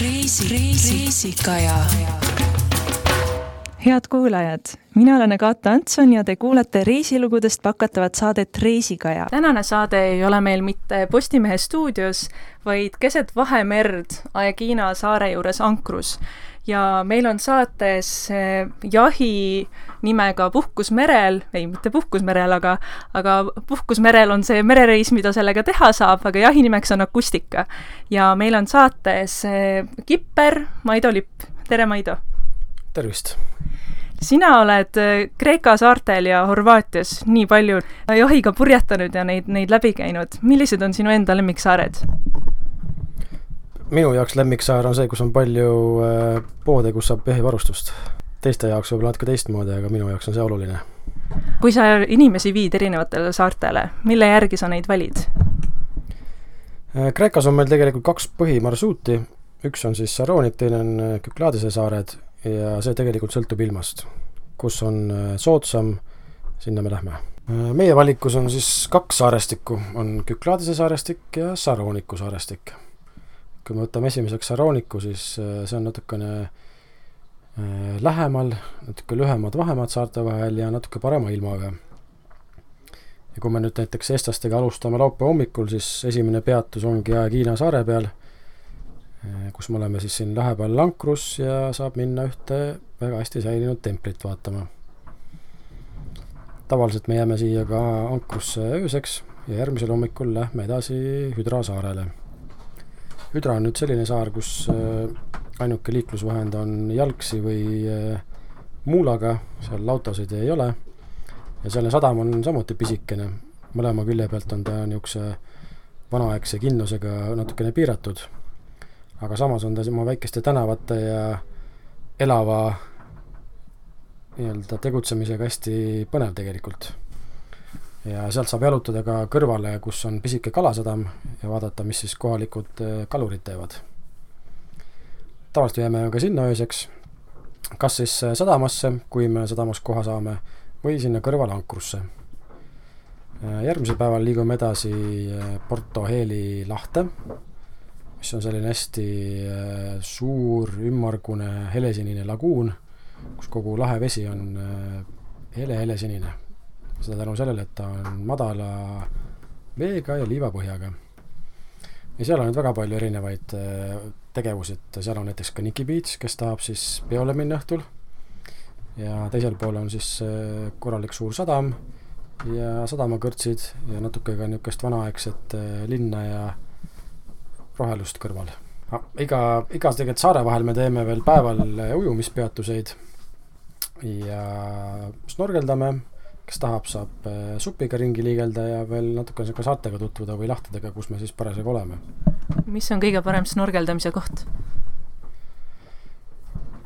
reisi, reisi, reisikaja. Head kuulajad, mina olen Agatha Antson ja te kuulate reisilugudest pakatavat saadet Reisikaja. tänane saade ei ole meil mitte Postimehe stuudios, vaid keset Vahemerd Aegina saare juures Ankrus. ja meil on saates eh, jahi nimega Puhkus merel, ei, mitte Puhkus merel, aga, aga Puhkus merel on see merereis, mida sellega teha saab, aga jahi nimeks on Akustika. ja meil on saates eh, kipper Maido Lipp, tere Maido! tervist! Sina oled äh, Kreeka saartel ja Horvaatias nii palju jahiga purjetanud ja neid, neid läbi käinud. millised on sinu enda lemmiksaared? minu jaoks lemmiksaar on see, kus on palju äh, poode, kus saab jahivarustust. teiste jaoks võib-olla natuke teistmoodi, aga minu jaoks on see oluline. kui sa inimesi viid erinevatele saartele, mille järgi sa neid valid? Äh, Kreekas on meil tegelikult kaks põhimarsruuti, üks on siis Saronik, teine on Kükladise saared ja see tegelikult sõltub ilmast. kus on äh, soodsam, sinna me lähme. Äh, meie valikus on siis kaks saarestikku, on Kükladise saarestik ja Saroniku saarestik. kui me võtame esimeseks Saroniku, siis äh, see on natukene lähemal, natuke lühemad vahemaad saarte vahel ja natuke parema ilmaga. ja kui me nüüd näiteks eestlastega alustame laupäeva hommikul, siis esimene peatus ongi Aegina saare peal kus me oleme siis siin lähedal Lankrus ja saab minna ühte väga hästi säilinud templit vaatama. tavaliselt me jääme siia ka ankrusse ööseks ja järgmisel hommikul lähme edasi Hüdra saarele. Hüdra on nüüd selline saar, kus äh, ainuke liiklusvahend on jalgsi või äh, muulaga, seal autosid ei ole. ja sealne sadam on samuti pisikene, mõlema külje pealt on ta niisuguse vanaaegse kindlusega natukene piiratud aga samas on ta oma väikeste tänavate ja elava nii-öelda tegutsemisega hästi põnev tegelikult. ja sealt saab jalutada ka kõrvale, kus on pisike kalasadam ja vaadata, mis siis kohalikud äh, kalurid teevad. tavaliselt jääme ka sinna ööseks, kas siis äh, sadamasse, kui me sadamas koha saame, või sinna kõrvale ankrusse. Äh, järgmisel päeval liigume edasi Porto Heli lahte mis on selline hästi äh, suur, ümmargune, helesinine laguun, kus kogu lahe vesi on äh, hele-helesinine. seda tänu sellele, et ta on madala veega ja liivapõhjaga. ja seal on nüüd väga palju erinevaid äh, tegevusi, et seal on näiteks ka Niki Beach, kes tahab siis peole minna õhtul ja teisel pool on siis korralik suur sadam ja sadamakõrtsid ja natuke ka niisugust vanaaegset linna ja rohelust kõrval. iga, iga tegelikult saare vahel me teeme veel päeval ujumispeatuseid ja snorgeldame, kes tahab, saab äh, supiga ringi liigelda ja veel natuke niisugune saartega tutvuda või lahtedega, kus me siis parasjagu oleme. mis on kõige parem snorgeldamise koht?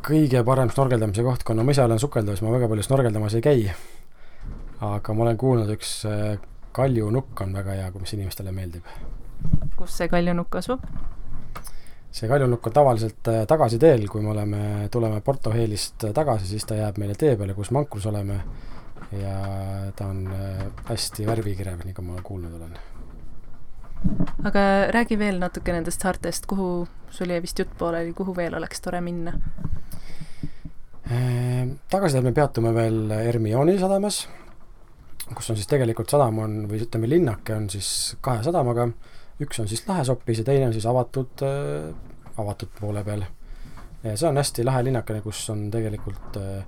kõige parem snorgeldamise koht, kuna ma ise olen sukelduja, siis ma väga palju snorgeldamas ei käi. aga ma olen kuulnud, üks äh, kaljunukk on väga hea, mis inimestele meeldib kus see kaljunukk asub? see kaljunukk on tavaliselt äh, tagasiteel, kui me oleme, tuleme Porto Helist äh, tagasi, siis ta jääb meile tee peale, kus me ankrus oleme. ja ta on äh, hästi värvikirev, nii kui ma kuulnud olen. aga räägi veel natuke nendest saartest, kuhu, sul jäi vist jutt pooleli, kuhu veel oleks tore minna? tagasiteel me peatume veel Ermioni sadamas, kus on siis tegelikult sadam on, või ütleme, linnake on siis kahe sadamaga üks on siis Lahesopis ja teine on siis avatud äh,, avatud poole peal. see on hästi lahe linnakene, kus on tegelikult äh,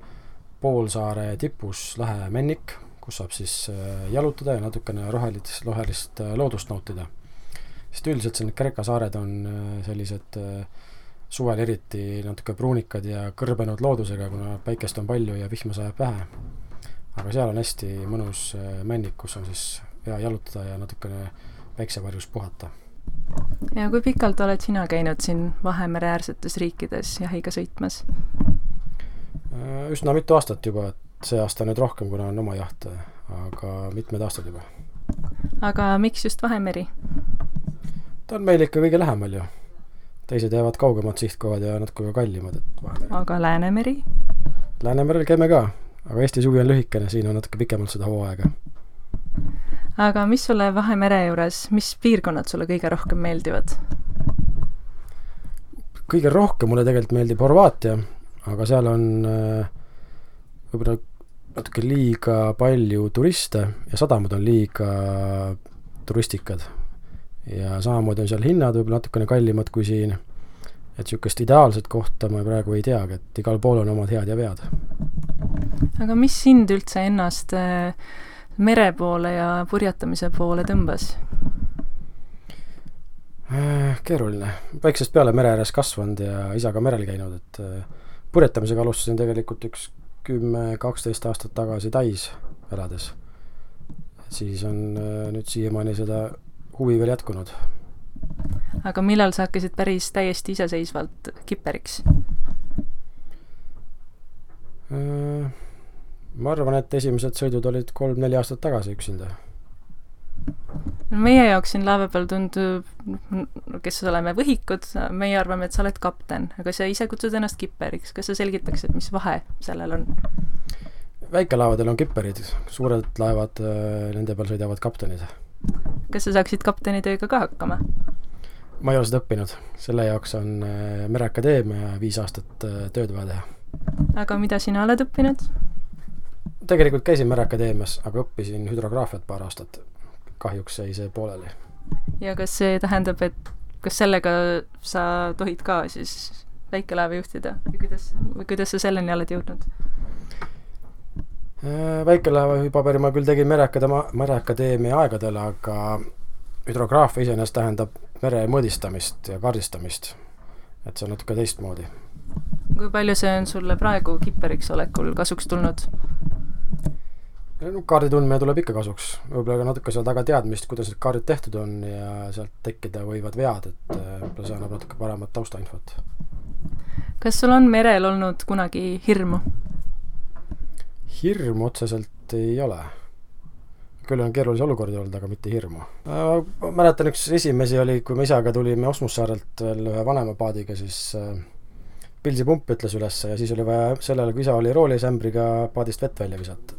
poolsaare tipus lahe männik, kus saab siis äh, jalutada ja natukene rohelist, rohelist äh, loodust nautida. sest üldiselt see, need Kreeka saared on äh, sellised äh, suvel eriti natuke pruunikad ja kõrbenud loodusega, kuna päikest on palju ja vihma sajab vähe. aga seal on hästi mõnus äh, männik, kus on siis hea jalutada ja natukene päiksevarjus puhata. ja kui pikalt oled sina käinud siin Vahemere äärsetes riikides jahiga sõitmas? Äh, üsna mitu aastat juba, et see aasta nüüd rohkem, kuna on oma jaht, aga mitmed aastad juba. aga miks just Vahemeri? ta on meil ikka kõige lähemal ju. teised jäävad kaugemad sihtkohad ja natuke ka kallimad, et Vahemeri. aga Läänemeri? Läänemerel käime ka, aga Eesti suvi on lühikene, siin on natuke pikemalt seda hooaega aga mis sulle Vahemere juures, mis piirkonnad sulle kõige rohkem meeldivad? kõige rohkem mulle tegelikult meeldib Horvaatia, aga seal on äh, võib-olla natuke liiga palju turiste ja sadamad on liiga turistikad. ja samamoodi on seal hinnad võib-olla natukene kallimad kui siin, et niisugust ideaalset kohta ma praegu ei teagi, et igal pool on omad head ja vead. aga mis sind üldse ennast äh, mere poole ja purjetamise poole tõmbas? Äh, keeruline, väiksest peale mere ääres kasvanud ja isaga merel käinud, et äh, purjetamisega alustasin tegelikult üks kümme, kaksteist aastat tagasi Tais elades. siis on äh, nüüd siiamaani seda huvi veel jätkunud. aga millal sa hakkasid päris täiesti iseseisvalt kipperiks? Ma arvan, et esimesed sõidud olid kolm-neli aastat tagasi üksinda meie jaoks siin laeva peal tundub, kes oleme võhikud, meie arvame, et sa oled kapten, aga sa ise kutsud ennast kipperiks, kas sa selgitaksid, mis vahe sellel on? väikelaevadel on kipperid, suured laevad, äh, nende peal sõidavad kaptenid. kas sa saaksid kapteni tööga ka hakkama? ma ei ole seda õppinud, selle jaoks on äh, Mereakadeemia viis aastat äh, tööd vaja teha. aga mida sina oled õppinud? Tegelikult käisin Mereakadeemias, aga õppisin hüdrograafiat paar aastat kahjuks jäi see pooleli. ja kas see tähendab, et kas sellega sa tohid ka siis väikelaeva juhtida või kuidas, või kuidas sa selleni oled jõudnud? Äh, väikelaeva paberi ma küll tegin Mereakadeemia, Mereakadeemia aegadel, aga hüdrograafia iseenesest tähendab mere mõõdistamist ja kaardistamist. et see on natuke teistmoodi. kui palju see on sulle praegu kipperiks olekul kasuks tulnud? No kaardi tundmine tuleb ikka kasuks, võib-olla ka natuke seal taga teadmist, kuidas need kaardid tehtud on ja sealt tekkida võivad vead, et äh, võib-olla see annab natuke paremat taustainfot. kas sul on merel olnud kunagi hirmu? hirmu otseselt ei ole. küll on keerulisi olukordi olnud, aga mitte hirmu. Äh, ma mäletan, üks esimesi oli, kui me isaga tulime Osmussaarelt veel ühe vanema paadiga, siis äh, pilsipump ütles üles ja siis oli vaja sellele, kui isa oli roolis ämbriga paadist vett välja visata,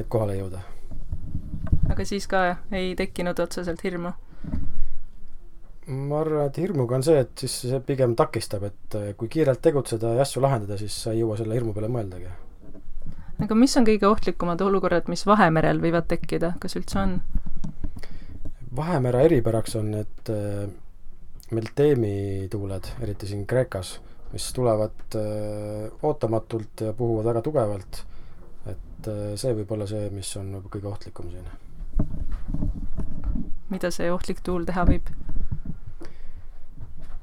et kohale jõuda. aga siis ka ei tekkinud otseselt hirmu? ma arvan, et hirmuga on see, et siis see pigem takistab, et eh, kui kiirelt tegutseda ja asju lahendada, siis sa ei jõua selle hirmu peale mõeldagi. aga mis on kõige ohtlikumad olukorrad, mis Vahemerel võivad tekkida, kas üldse on? Vahemere eripäraks on need äh, melteemituuled, eriti siin Kreekas, mis tulevad äh, ootamatult ja puhuvad väga tugevalt et äh, see võib olla see, mis on nagu kõige ohtlikum siin. mida see ohtlik tuul teha võib?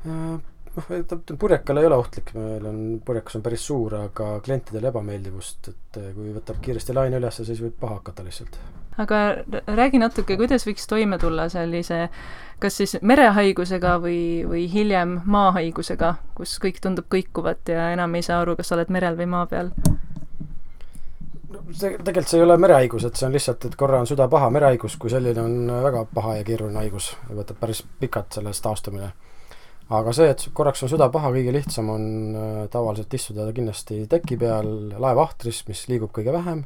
Äh, noh, purjekal ei ole ohtlik, meil on, purjekas on päris suur, aga klientidele ebameeldivust, et äh, kui võtab kiiresti laine üles, siis võib paha hakata lihtsalt. aga räägi natuke, kuidas võiks toime tulla sellise kas siis merehaigusega või, või hiljem maahaigusega, kus kõik tundub kõikuvat ja enam ei saa aru, kas sa oled merel või maa peal? See, tegelikult see ei ole merehaigus, et see on lihtsalt, et korra on süda paha, merehaigus kui selline on väga paha ja keeruline haigus, võtab päris pikalt sellest taastumine. aga see, et korraks on süda paha, kõige lihtsam on äh, tavaliselt istuda kindlasti teki peal laevahtris, mis liigub kõige vähem,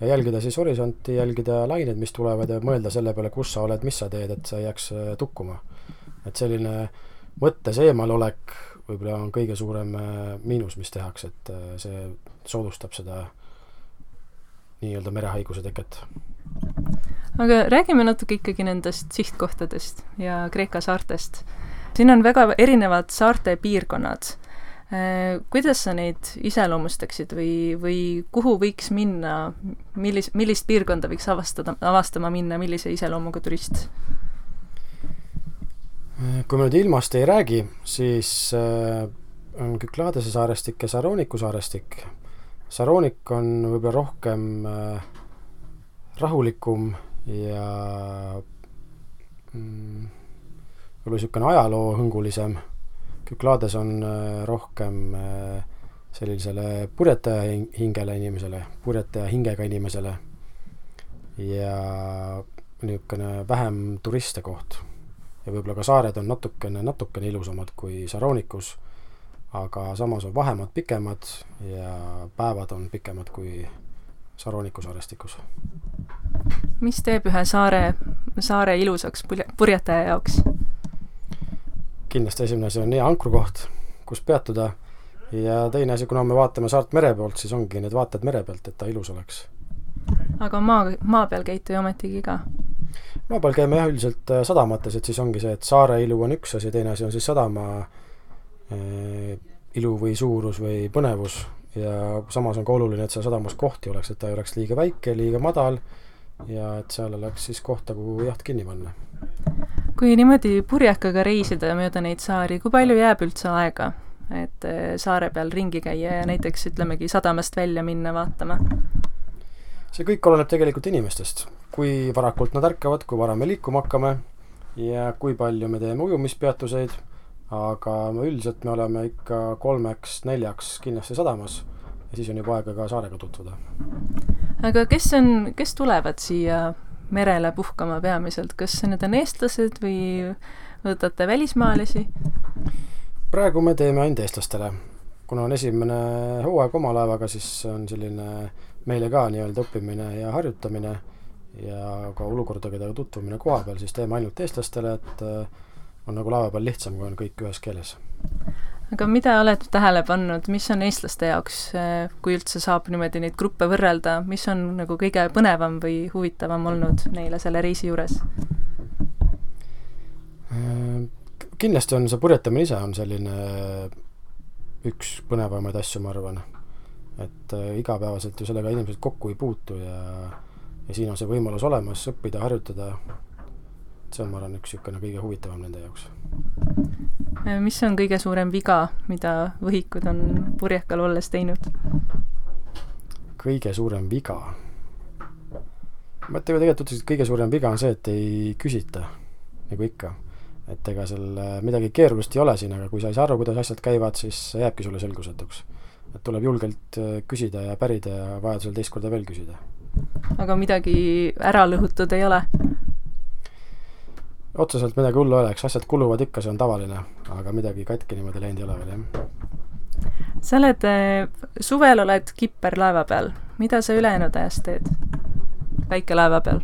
ja jälgida siis horisonti, jälgida laineid, mis tulevad ja mõelda selle peale, kus sa oled, mis sa teed, et sa ei jääks äh, tukkuma. et selline mõttes eemalolek võib-olla on kõige suurem äh, miinus, mis tehakse, et see soodustab seda nii-öelda merehaiguse teket. aga räägime natuke ikkagi nendest sihtkohtadest ja Kreeka saartest. siin on väga erinevad saarte piirkonnad. Äh, kuidas sa neid iseloomustaksid või, või kuhu võiks minna, millis-, millist piirkonda võiks avastada, avastama minna, millise iseloomuga turist? kui me nüüd ilmast ei räägi, siis äh, on Kükladese saarestik ja Saroniku saarestik Saronik on võib-olla rohkem äh, rahulikum ja mm, võib-olla niisugune ajaloohõngulisem. Küklades on äh, rohkem äh, sellisele purjetaja hingele inimesele, purjetaja hingega inimesele ja niisugune vähem turiste koht. ja võib-olla ka saared on natukene, natukene ilusamad kui Saronikus aga samas on vahemaad pikemad ja päevad on pikemad kui Saroniku saarestikus. mis teeb ühe saare, saare ilusaks purjetaja jaoks? kindlasti esimene asi on hea ankrukoht, kus peatuda ja teine asi, kuna me vaatame saart mere poolt, siis ongi need vaated mere pealt, et ta ilus oleks. aga maa, maa peal käite ju ometigi ka? maa peal käime jah, üldiselt äh, sadamates, et siis ongi see, et saare ilu on üks asi, teine asi on siis sadama äh, ilu või suurus või põnevus ja samas on ka oluline, et seal sadamas kohti oleks, et ta ei oleks liiga väike, liiga madal ja et seal oleks siis kohta, kuhu jaht kinni panna. kui niimoodi purjekaga reisida mööda neid saari, kui palju jääb üldse aega? et eh, saare peal ringi käia ja näiteks ütlemegi sadamast välja minna vaatama? see kõik oleneb tegelikult inimestest. kui varakult nad ärkavad, kui vara me liikuma hakkame ja kui palju me teeme ujumispeatuseid, aga üldiselt me oleme ikka kolmeks-neljaks kindlasti sadamas ja siis on juba aega ka saarega tutvuda. aga kes on, kes tulevad siia merele puhkama peamiselt, kas need on eestlased või võtate välismaalasi? praegu me teeme ainult eestlastele. kuna on esimene hooaeg oma laevaga, siis on selline meile ka nii-öelda õppimine ja harjutamine ja ka olukordadega tutvumine koha peal, siis teeme ainult eestlastele, et on nagu laeva peal lihtsam, kui on kõik ühes keeles. aga mida oled tähele pannud, mis on eestlaste jaoks, äh, kui üldse saab niimoodi neid gruppe võrrelda, mis on nagu kõige põnevam või huvitavam olnud neile selle reisi juures? Äh, kindlasti on see purjetamine ise on selline üks põnevamaid asju, ma arvan. et äh, igapäevaselt ju sellega inimesed kokku ei puutu ja, ja siin on see võimalus olemas, õppida, harjutada. See on, ma arvan, üks niisugune kõige huvitavam nende jaoks. Äh, mis on kõige suurem viga, mida võhikud on purjekal olles teinud? kõige suurem viga? ma ütlen tegelikult, et kõige suurem viga on see, et ei küsita, nagu ikka et ega seal äh, midagi keerulist ei ole siin, aga kui sa ei saa aru, kuidas asjad käivad, siis jääbki sulle selgusetuks. et tuleb julgelt äh, küsida ja pärida ja vajadusel teist korda veel küsida. aga midagi ära lõhutud ei ole? Otseselt midagi hullu ei oleks, asjad kuluvad ikka, see on tavaline, aga midagi katki niimoodi läinud ei ole veel, jah. sa oled, äh, suvel oled kipper laeva peal, mida sa ülejäänud ajast teed väikelaeva peal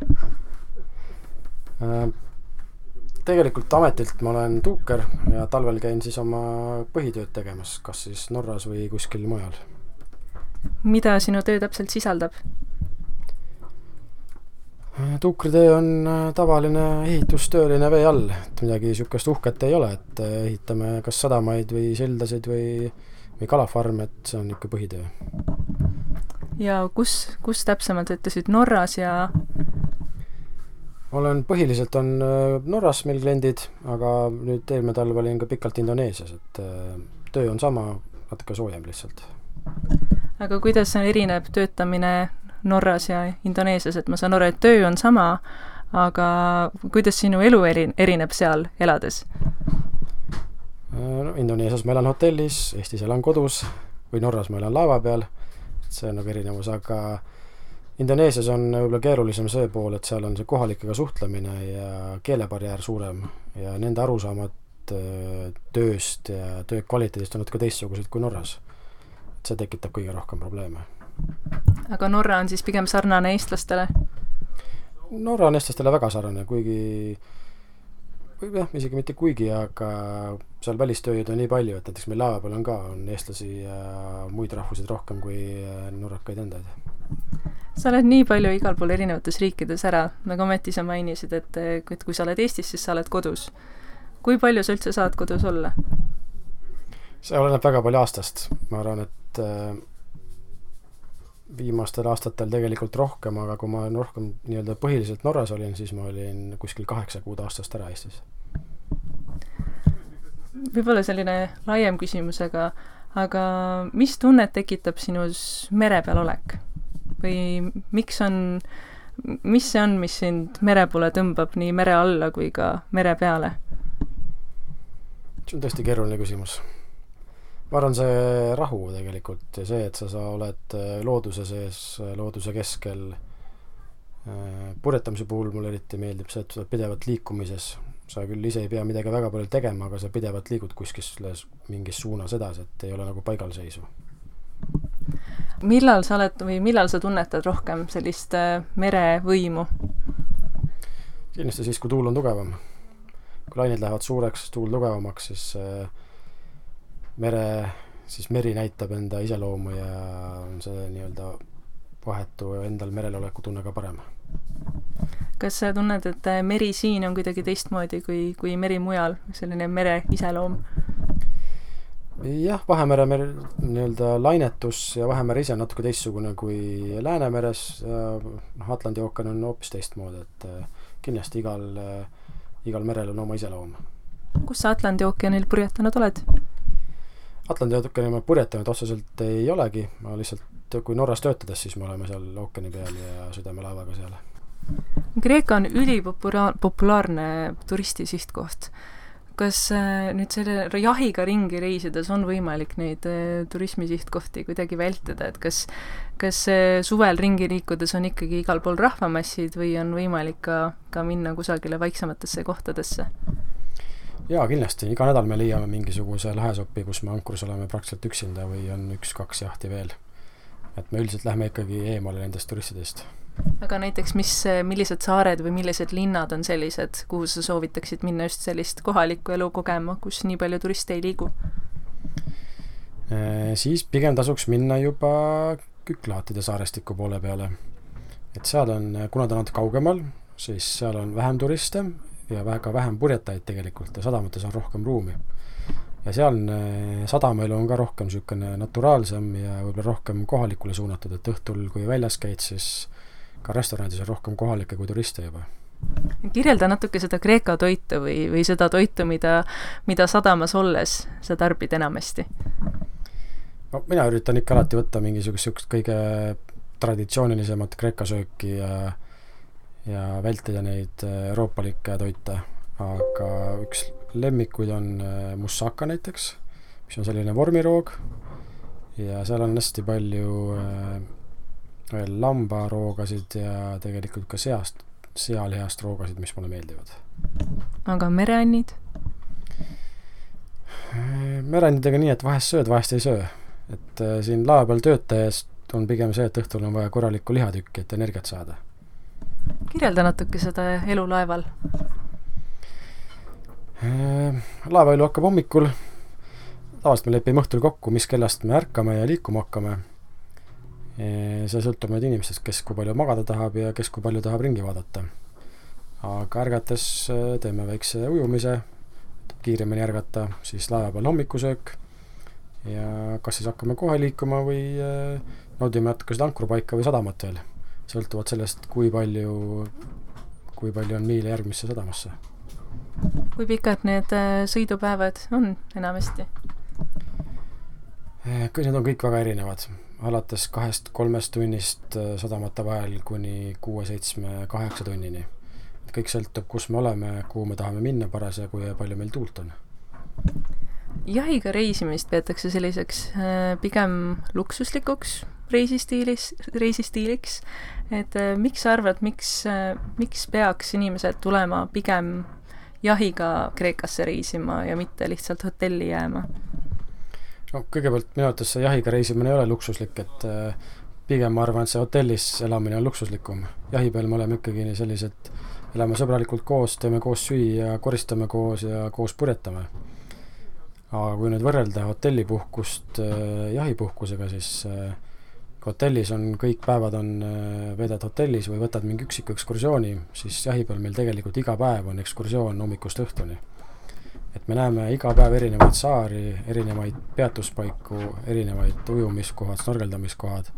äh,? tegelikult ametilt ma olen tuuker ja talvel käin siis oma põhitööd tegemas, kas siis Norras või kuskil mujal. mida sinu töö täpselt sisaldab? Tuukritöö on äh, tavaline ehitustööline vee all, et midagi niisugust uhket ei ole, et äh, ehitame kas sadamaid või sildasid või, või kalafarme, et see on niisugune põhitöö. ja kus, kus täpsemalt, ütlesid Norras ja olen, põhiliselt on äh, Norras meil kliendid, aga nüüd eelmine talv olin ka pikalt Indoneesias, et töö on sama, natuke soojem lihtsalt. aga kuidas erineb töötamine Norras ja Indoneesias, et ma saan aru, et töö on sama, aga kuidas sinu elu eri, erineb seal elades? No Indoneesias ma elan hotellis, Eestis elan kodus või Norras ma elan laeva peal, see on nagu erinevus, aga Indoneesias on võib-olla keerulisem see pool, et seal on see kohalikega suhtlemine ja keelebarjäär suurem ja nende arusaamad äh, tööst ja töö kvaliteedist on natuke teistsugused kui Norras. et see tekitab kõige rohkem probleeme. Aga Norra on siis pigem sarnane eestlastele? Norra on eestlastele väga sarnane, kuigi või jah, isegi mitte kuigi, aga seal välistööjõudu on nii palju, et näiteks meil laeva peal on ka, on eestlasi ja muid rahvuseid rohkem kui norrakaid endaid sa oled nii palju igal pool erinevates riikides ära, nagu ometi sa mainisid, et, et kui sa oled Eestis, siis sa oled kodus. kui palju sa üldse saad kodus olla? see oleneb väga palju aastast, ma arvan, et äh, viimastel aastatel tegelikult rohkem, aga kui ma rohkem nii-öelda põhiliselt Norras olin, siis ma olin kuskil kaheksa kuud aastast ära Eestis. võib-olla selline laiem küsimus, aga, aga mis tunnet tekitab sinus mere peal olek? või miks on, mis see on, mis sind mere poole tõmbab nii mere alla kui ka mere peale? see on tõesti keeruline küsimus. Ma arvan, see rahu tegelikult ja see, et sa, sa oled äh, looduse sees, äh, looduse keskel. Äh, purjetamise puhul mulle eriti meeldib see, et sa oled pidevalt liikumises, sa küll ise ei pea midagi väga palju tegema, aga sa pidevalt liigud kuskil mingis suunas edasi, et ei ole nagu paigalseisu millal sa oled või millal sa tunnetad rohkem sellist merevõimu? kindlasti siis, kui tuul on tugevam. kui lained lähevad suureks, tuul tugevamaks, siis äh, mere, siis meri näitab enda iseloomu ja on see nii-öelda vahetu endal merel oleku tunne ka parem. kas sa tunned, et äh, meri siin on kuidagi teistmoodi kui, kui meri mujal, selline mere iseloom? jah, Vahemere mer-, nii-öelda lainetus ja Vahemere ise on natuke teistsugune kui Läänemeres, noh, Atlandi ookean on hoopis teistmoodi, et äh, kindlasti igal, äh, igal merel on oma iseloom. kus sa Atlandi ookeanil purjetanud oled? Atlandi ookeanil ma purjetanud otseselt ei olegi, ma lihtsalt, kui Norras töötades, siis me oleme seal ookeani peal ja sõidame laevaga seal. Kreeka on ülipopulaar-, populaarne turisti sihtkoht kas äh, nüüd selle jahiga ringi reisides on võimalik neid äh, turismisihtkohti kuidagi vältida, et kas kas suvel ringi liikudes on ikkagi igal pool rahvamassid või on võimalik ka, ka minna kusagile vaiksematesse kohtadesse? Jaa, kindlasti, iga nädal me leiame mingisuguse lahesopi, kus me ankrus oleme praktiliselt üksinda või on üks-kaks jahti veel. et me üldiselt lähme ikkagi eemale nendest turistidest aga näiteks mis, millised saared või millised linnad on sellised, kuhu sa soovitaksid minna just sellist kohalikku elu kogema, kus nii palju turiste ei liigu? Äh, siis pigem tasuks minna juba Küklaatide saarestiku poole peale. et seal on, kuna ta on natuke kaugemal, siis seal on vähem turiste ja väga vähem purjetajaid tegelikult ja sadamates on rohkem ruumi. ja sealne sadamaelu on ka rohkem niisugune naturaalsem ja võib-olla rohkem kohalikule suunatud, et õhtul, kui väljas käid, siis ka restoranides on rohkem kohalikke kui turiste juba. kirjelda natuke seda Kreeka toitu või, või seda toitu, mida, mida sadamas olles sa tarbid enamasti? no mina üritan ikka alati võtta mingisugust niisugust kõige traditsioonilisemat Kreeka sööki ja ja vältida neid äh, euroopalikke toite, aga üks lemmikuid on äh, moussaka näiteks, mis on selline vormiroog ja seal on hästi palju äh, veel lambaroogasid ja tegelikult ka seast, sealihast roogasid, mis mulle meeldivad. aga mereannid? mereannidega nii, et vahest sööd, vahest ei söö. et äh, siin laeva peal töötajast on pigem see, et õhtul on vaja korralikku lihatükki, et energiat saada. Kirjelda natuke seda elu laeval. Äh, laevaelu hakkab hommikul, tavaliselt me lepime õhtul kokku, mis kellast me ärkame ja liikuma hakkame. See sõltub nüüd inimestest, kes kui palju magada tahab ja kes kui palju tahab ringi vaadata. aga ärgates äh, teeme väikse ujumise, kiiremini ärgata, siis laeva peal hommikusöök. Ja kas siis hakkame kohe liikuma või äh, naudime natuke seda ankrupaika või sadamat veel, sõltuvalt sellest, kui palju, kui palju on miile järgmisse sadamasse. kui pikad need äh, sõidupäevad on enamasti? Need on kõik väga erinevad alates kahest-kolmest tunnist äh, sadamate vahel kuni kuue-seitsme-kaheksa tunnini. kõik sõltub, kus me oleme, kuhu me tahame minna parasjagu ja palju meil tuult on. jahiga reisimist peetakse selliseks äh, pigem luksuslikuks reisistiilis, reisistiiliks, et äh, miks sa arvad, miks, miks peaks inimesed tulema pigem jahiga Kreekasse reisima ja mitte lihtsalt hotelli jääma? no kõigepealt minu arvates see jahiga reisimine ei ole luksuslik, et äh, pigem ma arvan, et see hotellis elamine on luksuslikum. jahi peal me oleme ikkagi sellised, elame sõbralikult koos, teeme koos süüa, koristame koos ja koos purjetame. aga kui nüüd võrrelda hotellipuhkust äh, jahipuhkusega, siis äh, hotellis on kõik päevad on, veedad hotellis või võtad mingi üksiku ekskursiooni, siis jahi peal meil tegelikult iga päev on ekskursioon hommikust õhtuni et me näeme iga päev erinevaid saari, erinevaid peatuspaiku, erinevaid ujumiskohad, snorgeldamiskohad,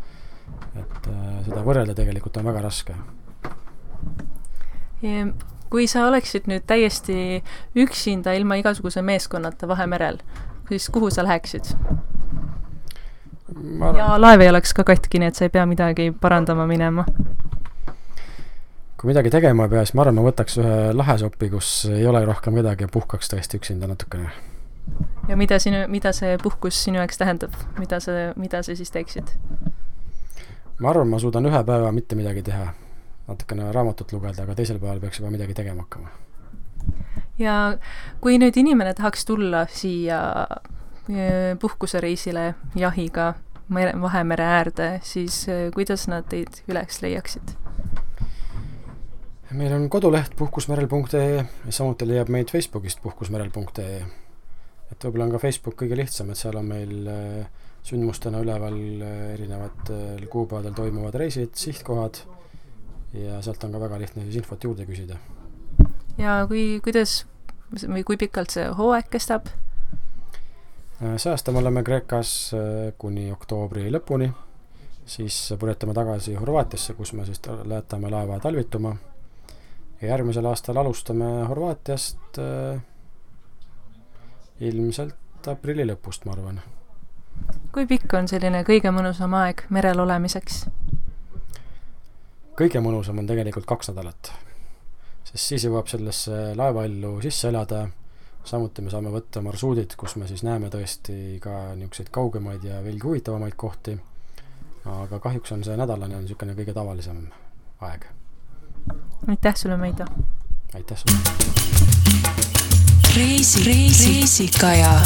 et äh, seda võrrelda tegelikult on väga raske. kui sa oleksid nüüd täiesti üksinda, ilma igasuguse meeskonnata Vahemerel, siis kuhu sa läheksid? Arvan... ja laev ei oleks ka katki, nii et sa ei pea midagi parandama minema kui midagi tegema ei pea, siis ma arvan, ma võtaks ühe lahesopi, kus ei ole rohkem kedagi ja puhkaks tõesti üksinda natukene. ja mida sinu, mida see puhkus sinu jaoks tähendab, mida sa, mida sa siis teeksid? ma arvan, ma suudan ühe päeva mitte midagi teha, natukene raamatut lugeda, aga teisel päeval peaks juba midagi tegema hakkama. ja kui nüüd inimene tahaks tulla siia e, puhkusereisile jahiga mere, Vahemere äärde, siis e, kuidas nad teid üles leiaksid? meil on koduleht puhkusmerel.ee ja samuti leiab meid Facebookist puhkusmerel.ee. et võib-olla on ka Facebook kõige lihtsam, et seal on meil äh, sündmustena üleval äh, erinevatel kuupäevadel toimuvad reisid, sihtkohad ja sealt on ka väga lihtne siis infot juurde küsida. ja kui, kuidas või kui pikalt see hooaeg kestab? Äh, see aasta me oleme Kreekas kuni oktoobri lõpuni, siis purjetame tagasi Horvaatiasse, kus me siis lähetame laeva talvituma ja järgmisel aastal alustame Horvaatiast äh, ilmselt aprilli lõpust, ma arvan. kui pikk on selline kõige mõnusam aeg merel olemiseks? kõige mõnusam on tegelikult kaks nädalat, sest siis jõuab sellesse laevaellu sisse elada, samuti me saame võtta marsruudid, kus me siis näeme tõesti ka niisuguseid kaugemaid ja veelgi huvitavamaid kohti, aga kahjuks on see nädalane on niisugune kõige tavalisem aeg aitäh sulle, Meido! aitäh sulle! reisi, reisi, reisikaja